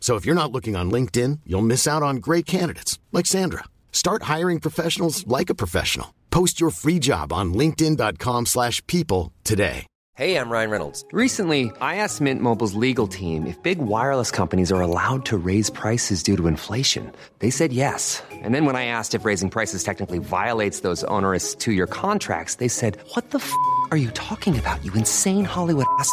So if you're not looking on LinkedIn, you'll miss out on great candidates like Sandra. Start hiring professionals like a professional. Post your free job on linkedin.com/people today. Hey, I'm Ryan Reynolds. Recently, I asked Mint Mobile's legal team if big wireless companies are allowed to raise prices due to inflation. They said yes. And then when I asked if raising prices technically violates those onerous two-year contracts, they said, "What the f*** are you talking about? You insane Hollywood ass."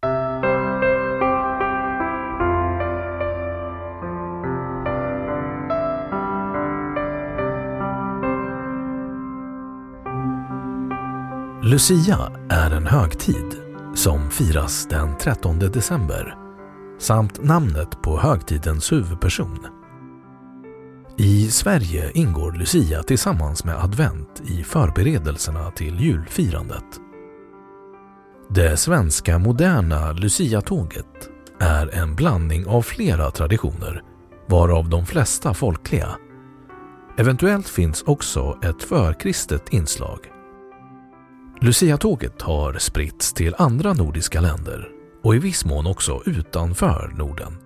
Lucia är en högtid som firas den 13 december samt namnet på högtidens huvudperson. I Sverige ingår Lucia tillsammans med advent i förberedelserna till julfirandet. Det svenska moderna Lucia-tåget är en blandning av flera traditioner, varav de flesta folkliga. Eventuellt finns också ett förkristet inslag. Lucia-tåget har spritts till andra nordiska länder och i viss mån också utanför Norden.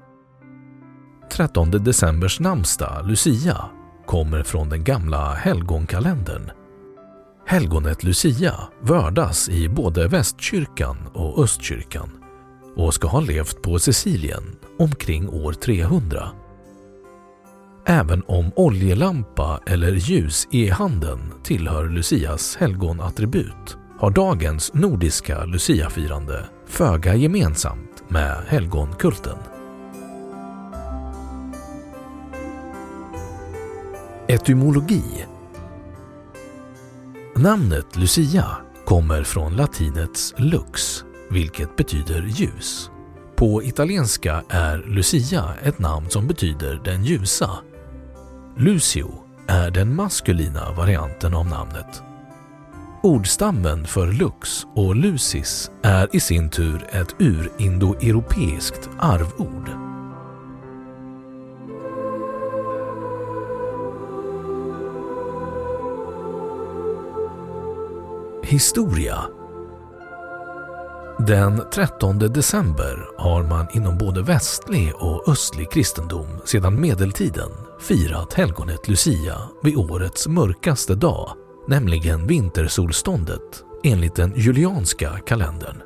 13 decembers namnsdag, Lucia, kommer från den gamla helgonkalendern Helgonet Lucia vördas i både Västkyrkan och Östkyrkan och ska ha levt på Sicilien omkring år 300. Även om oljelampa eller ljus i handen tillhör Lucias helgonattribut har dagens nordiska luciafirande föga gemensamt med helgonkulten. Etymologi Namnet Lucia kommer från latinets lux, vilket betyder ljus. På italienska är Lucia ett namn som betyder den ljusa. Lucio är den maskulina varianten av namnet. Ordstammen för lux och lucis är i sin tur ett urindoeuropeiskt arvord. Historia Den 13 december har man inom både västlig och östlig kristendom sedan medeltiden firat helgonet Lucia vid årets mörkaste dag, nämligen vintersolståndet enligt den julianska kalendern.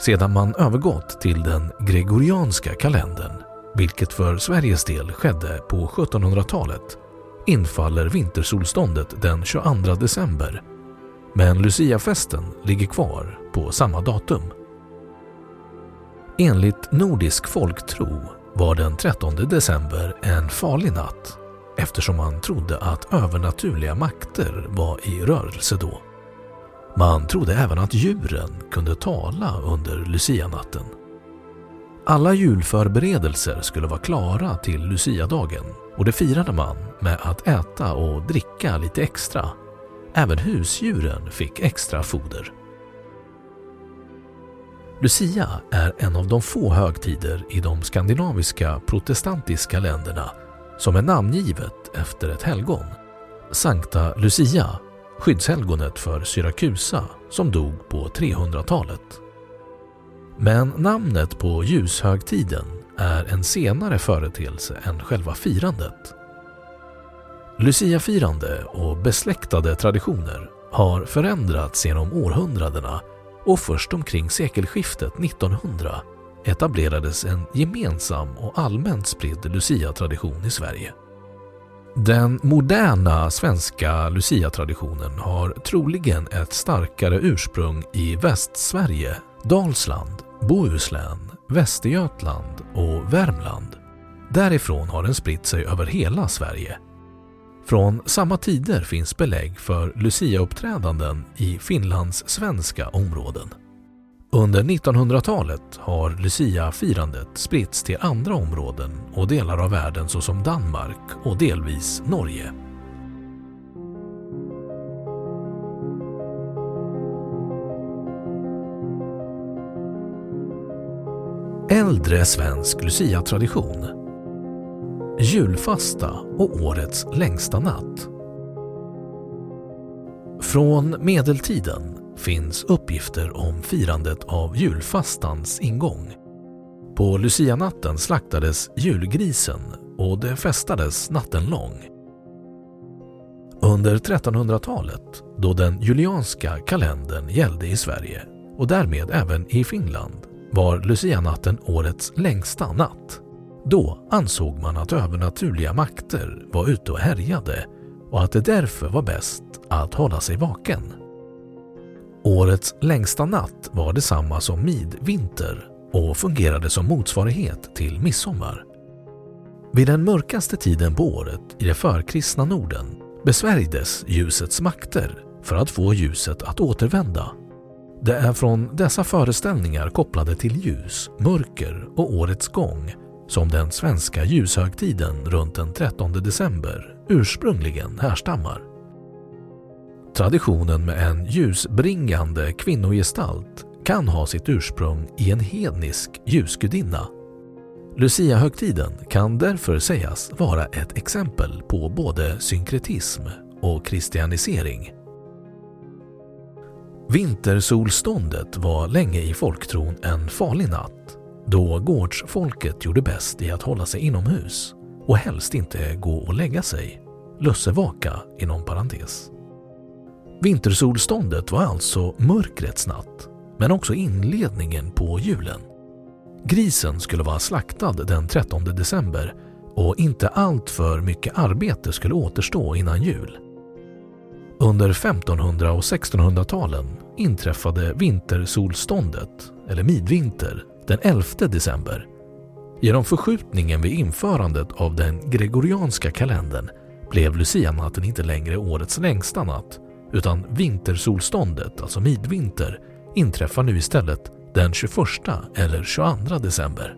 Sedan man övergått till den gregorianska kalendern, vilket för Sveriges del skedde på 1700-talet, infaller vintersolståndet den 22 december men Luciafesten ligger kvar på samma datum. Enligt nordisk folktro var den 13 december en farlig natt eftersom man trodde att övernaturliga makter var i rörelse då. Man trodde även att djuren kunde tala under Lucianatten. Alla julförberedelser skulle vara klara till Luciadagen och det firade man med att äta och dricka lite extra Även husdjuren fick extra foder. Lucia är en av de få högtider i de skandinaviska protestantiska länderna som är namngivet efter ett helgon. Sankta Lucia skyddshelgonet för Syrakusa som dog på 300-talet. Men namnet på ljushögtiden är en senare företeelse än själva firandet. Luciafirande och besläktade traditioner har förändrats genom århundradena och först omkring sekelskiftet 1900 etablerades en gemensam och allmänt spridd Lucia-tradition i Sverige. Den moderna svenska Lucia-traditionen har troligen ett starkare ursprung i Västsverige, Dalsland, Bohuslän, Västergötland och Värmland. Därifrån har den spritt sig över hela Sverige. Från samma tider finns belägg för Lucia-uppträdanden i Finlands svenska områden. Under 1900-talet har Lucia-firandet spritts till andra områden och delar av världen såsom Danmark och delvis Norge. Äldre svensk Lucia-tradition Julfasta och årets längsta natt Från medeltiden finns uppgifter om firandet av julfastans ingång. På Lucianatten slaktades julgrisen och det festades natten lång. Under 1300-talet, då den julianska kalendern gällde i Sverige och därmed även i Finland, var Lucianatten årets längsta natt. Då ansåg man att övernaturliga makter var ute och härjade och att det därför var bäst att hålla sig vaken. Årets längsta natt var detsamma som midvinter och fungerade som motsvarighet till midsommar. Vid den mörkaste tiden på året i det förkristna Norden besvärjdes ljusets makter för att få ljuset att återvända. Det är från dessa föreställningar kopplade till ljus, mörker och årets gång som den svenska ljushögtiden runt den 13 december ursprungligen härstammar. Traditionen med en ljusbringande kvinnogestalt kan ha sitt ursprung i en hednisk ljusgudinna. Luciahögtiden kan därför sägas vara ett exempel på både synkretism och kristianisering. Vintersolståndet var länge i folktron en farlig natt då gårdsfolket gjorde bäst i att hålla sig inomhus och helst inte gå och lägga sig. Lussevaka inom parentes. Vintersolståndet var alltså mörkrets natt, men också inledningen på julen. Grisen skulle vara slaktad den 13 december och inte allt för mycket arbete skulle återstå innan jul. Under 1500 och 1600-talen inträffade vintersolståndet, eller midvinter, den 11 december. Genom förskjutningen vid införandet av den gregorianska kalendern blev lucianatten inte längre årets längsta natt utan vintersolståndet, alltså midvinter, inträffar nu istället den 21 eller 22 december.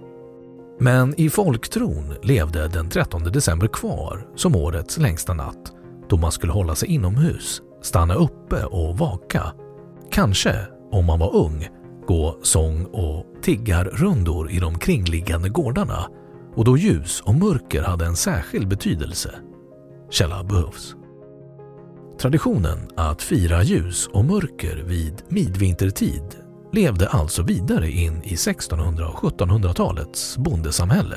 Men i folktron levde den 13 december kvar som årets längsta natt då man skulle hålla sig inomhus, stanna uppe och vaka. Kanske, om man var ung, gå sång och tiggarrundor i de kringliggande gårdarna och då ljus och mörker hade en särskild betydelse. Källa behövs. Traditionen att fira ljus och mörker vid midvintertid levde alltså vidare in i 1600 och 1700-talets bondesamhälle.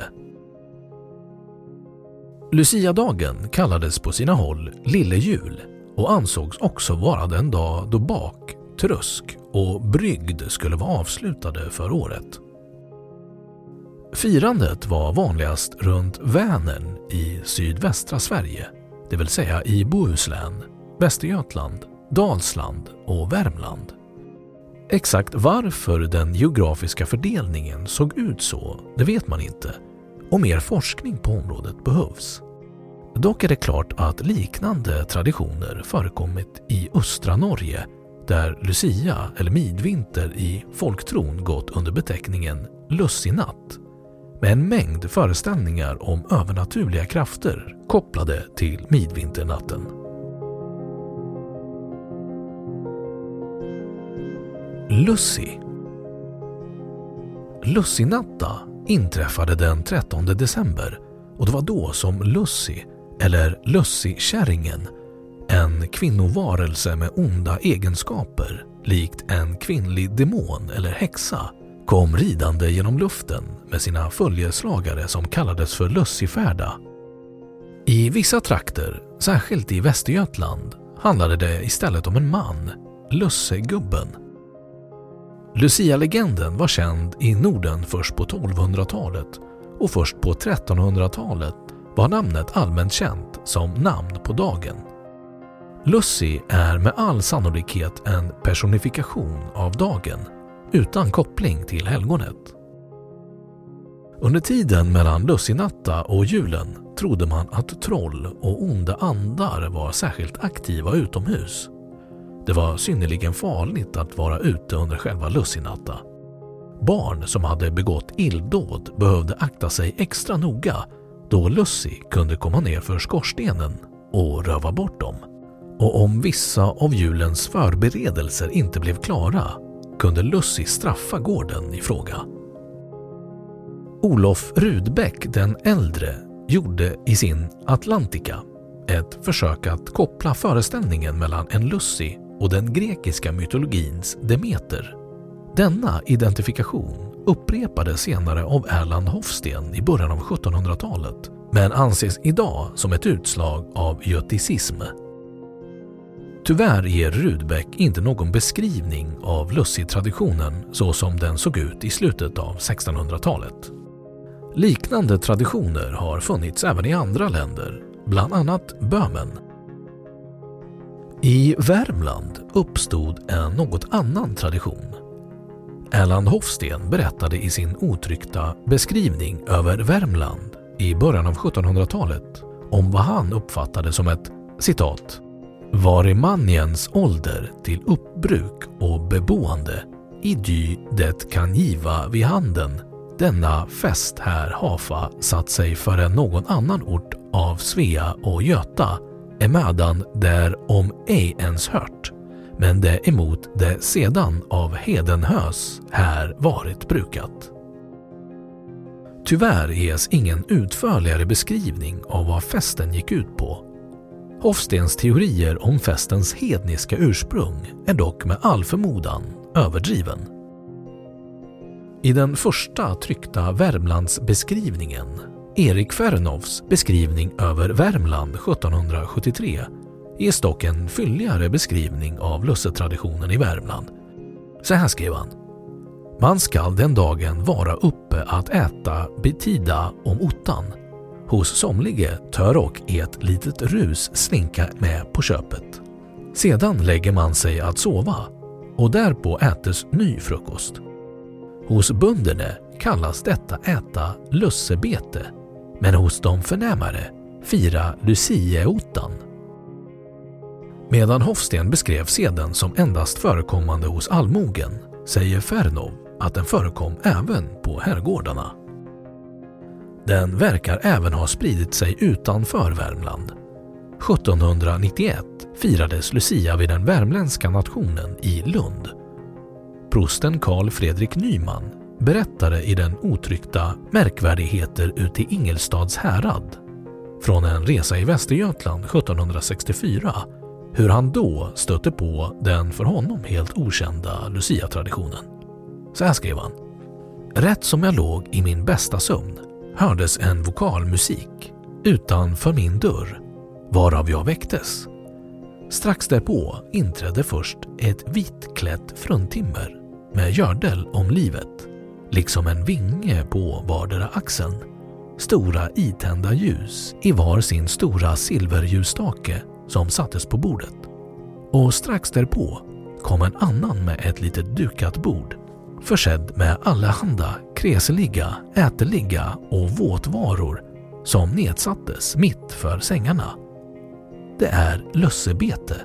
Luciadagen kallades på sina håll Lille jul och ansågs också vara den dag då bak, trösk och brygd skulle vara avslutade för året. Firandet var vanligast runt Vänern i sydvästra Sverige, det vill säga i Bohuslän Västergötland, Dalsland och Värmland. Exakt varför den geografiska fördelningen såg ut så, det vet man inte och mer forskning på området behövs. Dock är det klart att liknande traditioner förekommit i östra Norge där Lucia eller midvinter i folktron gått under beteckningen lussinatt med en mängd föreställningar om övernaturliga krafter kopplade till midvinternatten. Lucy. Lussinatta inträffade den 13 december och det var då som Lucy, eller Lussikärringen, en kvinnovarelse med onda egenskaper, likt en kvinnlig demon eller häxa, kom ridande genom luften med sina följeslagare som kallades för Lussifärda. I vissa trakter, särskilt i Västergötland, handlade det istället om en man, Lussegubben. Lucia-legenden var känd i Norden först på 1200-talet och först på 1300-talet var namnet allmänt känt som namn på dagen. Lucy är med all sannolikhet en personifikation av dagen utan koppling till helgonet. Under tiden mellan lussinatta och julen trodde man att troll och onda andar var särskilt aktiva utomhus. Det var synnerligen farligt att vara ute under själva lussinatta. Barn som hade begått illdåd behövde akta sig extra noga då Lussi kunde komma ner för skorstenen och röva bort dem. Och om vissa av julens förberedelser inte blev klara kunde Lussi straffa gården i fråga. Olof Rudbeck den äldre gjorde i sin Atlantica ett försök att koppla föreställningen mellan en Lussi och den grekiska mytologins Demeter. Denna identifikation upprepades senare av Erland Hofsten i början av 1700-talet men anses idag som ett utslag av göticism. Tyvärr ger Rudbeck inte någon beskrivning av Lussitraditionen så som den såg ut i slutet av 1600-talet. Liknande traditioner har funnits även i andra länder, bland annat Böhmen. I Värmland uppstod en något annan tradition. Erland Hofsten berättade i sin otryckta beskrivning över Värmland i början av 1700-talet om vad han uppfattade som ett citat var i manjens ålder till uppbruk och beboende i dy det kan giva vid handen denna fest här hafa satt sig för en någon annan ort av Svea och Göta emedan där om ej ens hört, men det emot det sedan av Hedenhös här varit brukat. Tyvärr ges ingen utförligare beskrivning av vad festen gick ut på. Hofstens teorier om festens hedniska ursprung är dock med all förmodan överdriven. I den första tryckta Värmlandsbeskrivningen, Erik Fernoffs beskrivning över Värmland 1773, ges dock en fylligare beskrivning av lussetraditionen i Värmland. Så här skrev han. Man skall den dagen vara uppe att äta betida om ottan. Hos somlige tör och ett litet rus slinka med på köpet. Sedan lägger man sig att sova och därpå ätes ny frukost. Hos bönderna kallas detta äta lussebete, men hos de förnämare fira lucieottan. Medan Hofsten beskrev seden som endast förekommande hos allmogen säger Fernov att den förekom även på herrgårdarna. Den verkar även ha spridit sig utanför Värmland. 1791 firades Lucia vid den värmländska nationen i Lund Prosten Carl Fredrik Nyman berättade i den otryckta Märkvärdigheter ute i Ingelstads härad från en resa i Västergötland 1764 hur han då stötte på den för honom helt okända Lucia-traditionen. Så här skrev han. Rätt som jag låg i min bästa sömn hördes en vokalmusik utanför min dörr varav jag väcktes. Strax därpå inträdde först ett vitklätt fruntimmer med gördel om livet, liksom en vinge på vardera axeln. Stora itända ljus i var sin stora silverljusstake som sattes på bordet. Och strax därpå kom en annan med ett litet dukat bord försedd med allehanda kreseliga, äteliga och våtvaror som nedsattes mitt för sängarna. Det är lössebete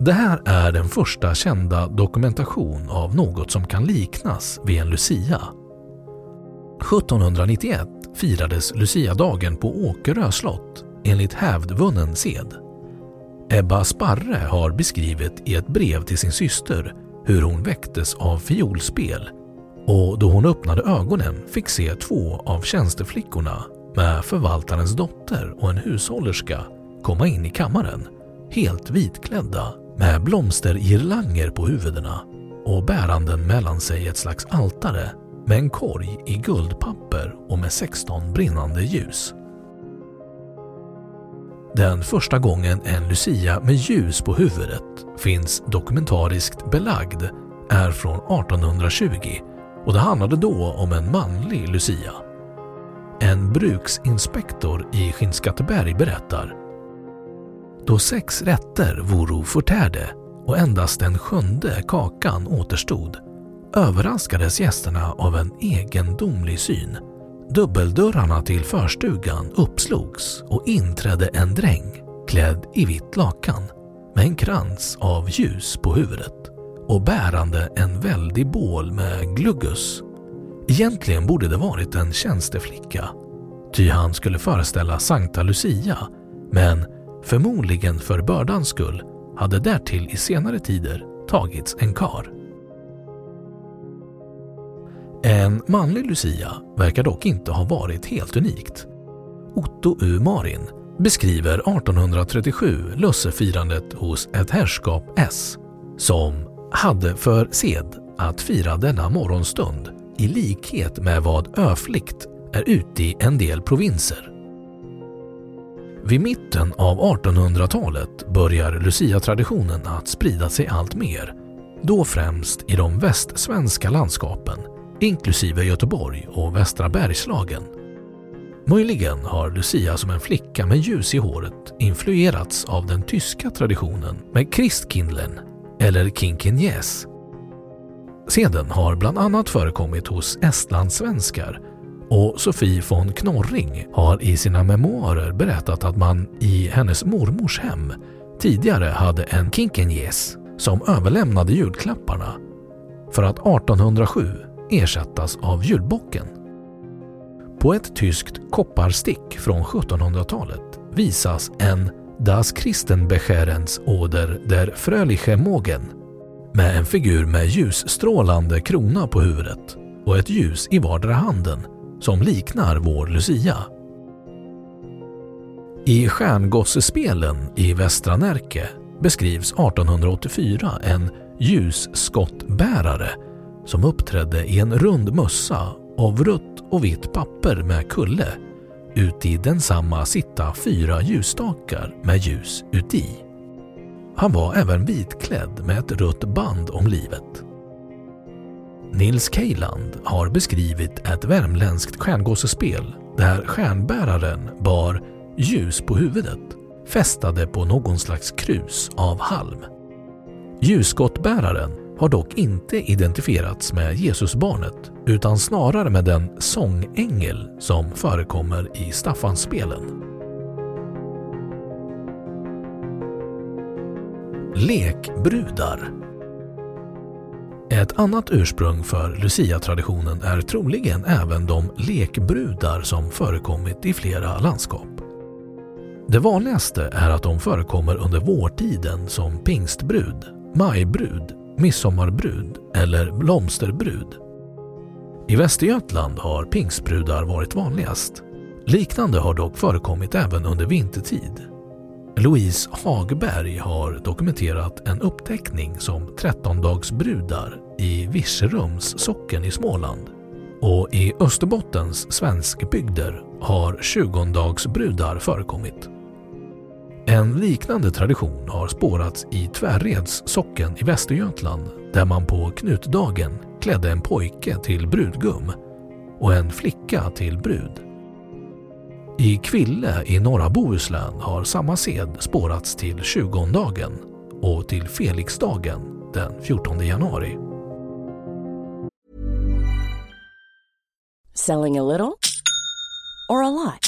det här är den första kända dokumentation av något som kan liknas vid en Lucia. 1791 firades Luciadagen på Åkerö slott enligt hävdvunnen sed. Ebba Sparre har beskrivit i ett brev till sin syster hur hon väcktes av fiolspel och då hon öppnade ögonen fick se två av tjänsteflickorna med förvaltarens dotter och en hushållerska komma in i kammaren, helt vitklädda med blomstergirlanger på huvudena och bäranden mellan sig ett slags altare med en korg i guldpapper och med 16 brinnande ljus. Den första gången en lucia med ljus på huvudet finns dokumentariskt belagd är från 1820 och det handlade då om en manlig lucia. En bruksinspektor i Skinnskatteberg berättar då sex rätter voro förtärde och endast den sjunde kakan återstod överraskades gästerna av en egendomlig syn. Dubbeldörrarna till förstugan uppslogs och inträdde en dräng klädd i vitt lakan med en krans av ljus på huvudet och bärande en väldig bål med gluggus. Egentligen borde det varit en tjänsteflicka, ty han skulle föreställa Sankta Lucia, men förmodligen för bördans skull hade därtill i senare tider tagits en kar. En manlig Lucia verkar dock inte ha varit helt unikt. Otto U. Marin beskriver 1837 lussefirandet hos ett herrskap S som hade för sed att fira denna morgonstund i likhet med vad öflikt är ute i en del provinser. Vid mitten av 1800-talet börjar Lucia-traditionen att sprida sig allt mer, då främst i de västsvenska landskapen inklusive Göteborg och västra Bergslagen. Möjligen har Lucia som en flicka med ljus i håret influerats av den tyska traditionen med Christkindlen eller Kinkenjes. Seden har bland annat förekommit hos estlandssvenskar och Sofie von Knorring har i sina memoarer berättat att man i hennes mormors hem tidigare hade en Kinkenjes som överlämnade julklapparna för att 1807 ersättas av julbocken. På ett tyskt kopparstick från 1700-talet visas en Das Christenbecherens Oder der Fröliche Mogen med en figur med ljusstrålande krona på huvudet och ett ljus i vardera handen som liknar vår Lucia. I Stjärngossespelen i Västra Närke beskrivs 1884 en ljusskottbärare som uppträdde i en rund mössa av rött och vitt papper med kulle. Uti densamma sitta fyra ljusstakar med ljus uti. Han var även vitklädd med ett rött band om livet. Nils Kejland har beskrivit ett värmländskt stjärngossespel där stjärnbäraren bar ljus på huvudet fästade på någon slags krus av halm. Ljusskottbäraren har dock inte identifierats med Jesusbarnet utan snarare med den sångängel som förekommer i Staffansspelen. Lekbrudar ett annat ursprung för Lucia-traditionen är troligen även de lekbrudar som förekommit i flera landskap. Det vanligaste är att de förekommer under vårtiden som pingstbrud, majbrud midsommarbrud eller blomsterbrud. I Västergötland har pingstbrudar varit vanligast. Liknande har dock förekommit även under vintertid. Louise Hagberg har dokumenterat en upptäckning som 13-dagsbrudar i Virserums socken i Småland och i Österbottens svenskbygder har 20-dagsbrudar förekommit. En liknande tradition har spårats i Tvärreds socken i Västergötland där man på knutdagen klädde en pojke till brudgum och en flicka till brud. I Kville i norra Bohuslän har samma sed spårats till tjugondagen och till Felixdagen den 14 januari. Selling a little or a lot?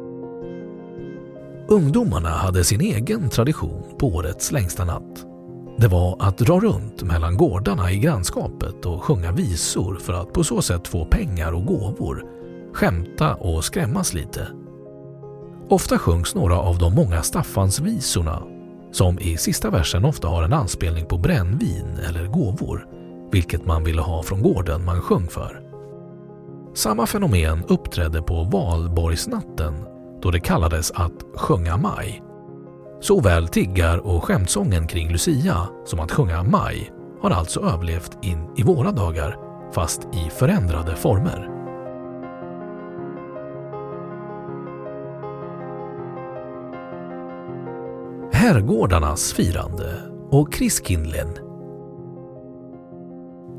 Ungdomarna hade sin egen tradition på årets längsta natt. Det var att dra runt mellan gårdarna i grannskapet och sjunga visor för att på så sätt få pengar och gåvor, skämta och skrämmas lite. Ofta sjungs några av de många Staffansvisorna som i sista versen ofta har en anspelning på brännvin eller gåvor, vilket man ville ha från gården man sjöng för. Samma fenomen uppträdde på valborgsnatten då det kallades att sjunga maj. Såväl tiggar och skämtsången kring Lucia som att sjunga maj har alltså överlevt in i våra dagar fast i förändrade former. Herrgårdarnas firande och Kriskindlen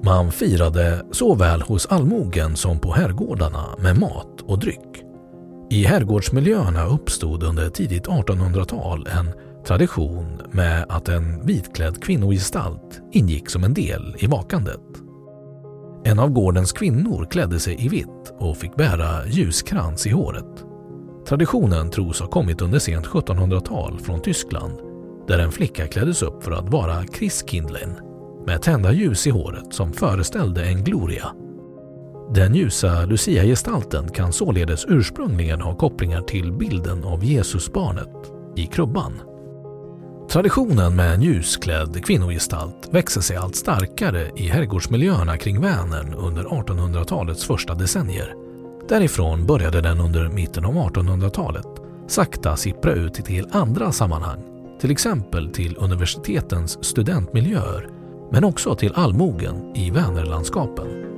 man firade såväl hos allmogen som på herrgårdarna med mat och dryck. I herrgårdsmiljöerna uppstod under tidigt 1800-tal en tradition med att en vitklädd kvinnogestalt ingick som en del i vakandet. En av gårdens kvinnor klädde sig i vitt och fick bära ljuskrans i håret. Traditionen tros ha kommit under sent 1700-tal från Tyskland där en flicka kläddes upp för att vara Christkindlen med tända ljus i håret som föreställde en gloria. Den ljusa Lucia-gestalten kan således ursprungligen ha kopplingar till bilden av Jesusbarnet i krubban. Traditionen med en ljusklädd kvinnogestalt växer sig allt starkare i herrgårdsmiljöerna kring Vänern under 1800-talets första decennier. Därifrån började den under mitten av 1800-talet sakta sippra ut till andra sammanhang, till exempel till universitetens studentmiljöer men också till allmogen i Vänerlandskapen.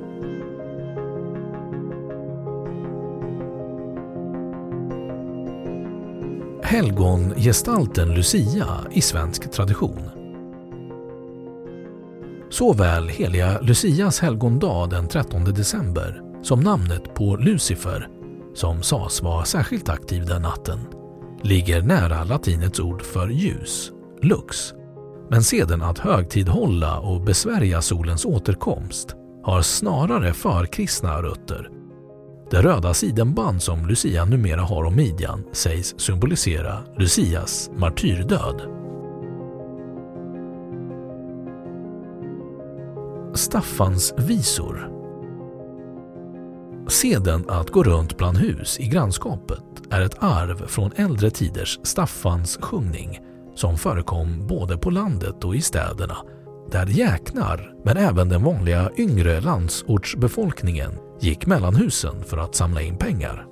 Helgongestalten Lucia i svensk tradition. Såväl heliga Lucias helgondag den 13 december som namnet på Lucifer, som sades vara särskilt aktiv den natten, ligger nära latinets ord för ljus, lux, men seden att högtidhålla och besvärja solens återkomst har snarare förkristna rötter. Det röda sidenband som Lucia numera har om midjan sägs symbolisera Lucias martyrdöd. Staffans visor Seden att gå runt bland hus i grannskapet är ett arv från äldre tiders Staffans sjungning som förekom både på landet och i städerna där jäknar, men även den vanliga yngre landsortsbefolkningen gick mellan husen för att samla in pengar.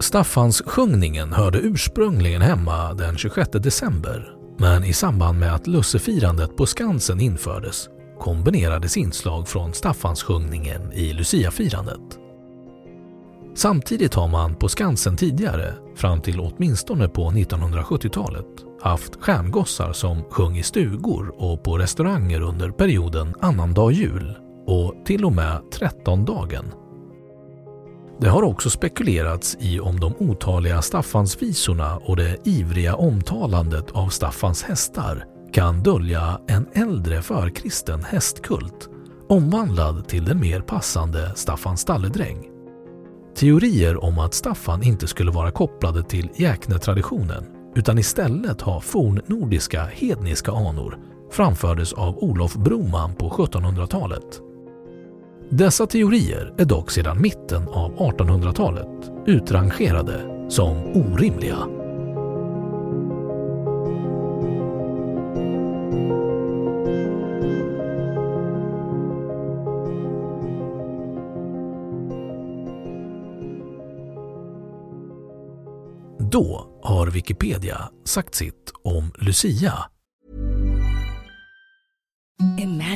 Staffans sjungningen hörde ursprungligen hemma den 26 december men i samband med att lussefirandet på Skansen infördes kombinerades inslag från Staffanssjungningen i Luciafirandet. Samtidigt har man på Skansen tidigare, fram till åtminstone på 1970-talet, haft stjärngossar som sjöng i stugor och på restauranger under perioden annandag jul och till och med trettondagen. Det har också spekulerats i om de otaliga Staffansvisorna och det ivriga omtalandet av Staffans hästar kan dölja en äldre förkristen hästkult omvandlad till den mer passande Staffan Stalledräng. Teorier om att Staffan inte skulle vara kopplade till jäknetraditionen utan istället ha fornnordiska hedniska anor framfördes av Olof Broman på 1700-talet. Dessa teorier är dock sedan mitten av 1800-talet utrangerade som orimliga. Då har Wikipedia sagt sitt om Lucia.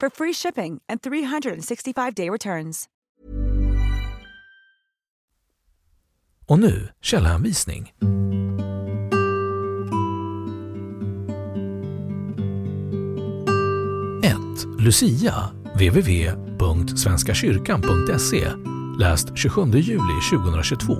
for free shipping and 365-day returns. Och nu källhänvisning. Lucia www.svenskakyrkan.se Läst 27 juli 2022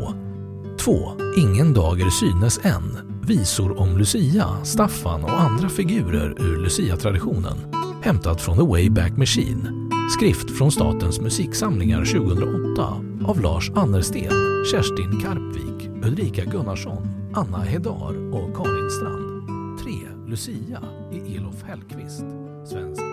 2. Ingen dag är synes än. Visor om Lucia, Staffan och andra figurer ur Lucia-traditionen. Hämtat från The Wayback Machine. Skrift från Statens musiksamlingar 2008 av Lars Annersten, Kerstin Karpvik, Ulrika Gunnarsson, Anna Hedar och Karin Strand. 3. Lucia i Elof Hellqvist. Svensk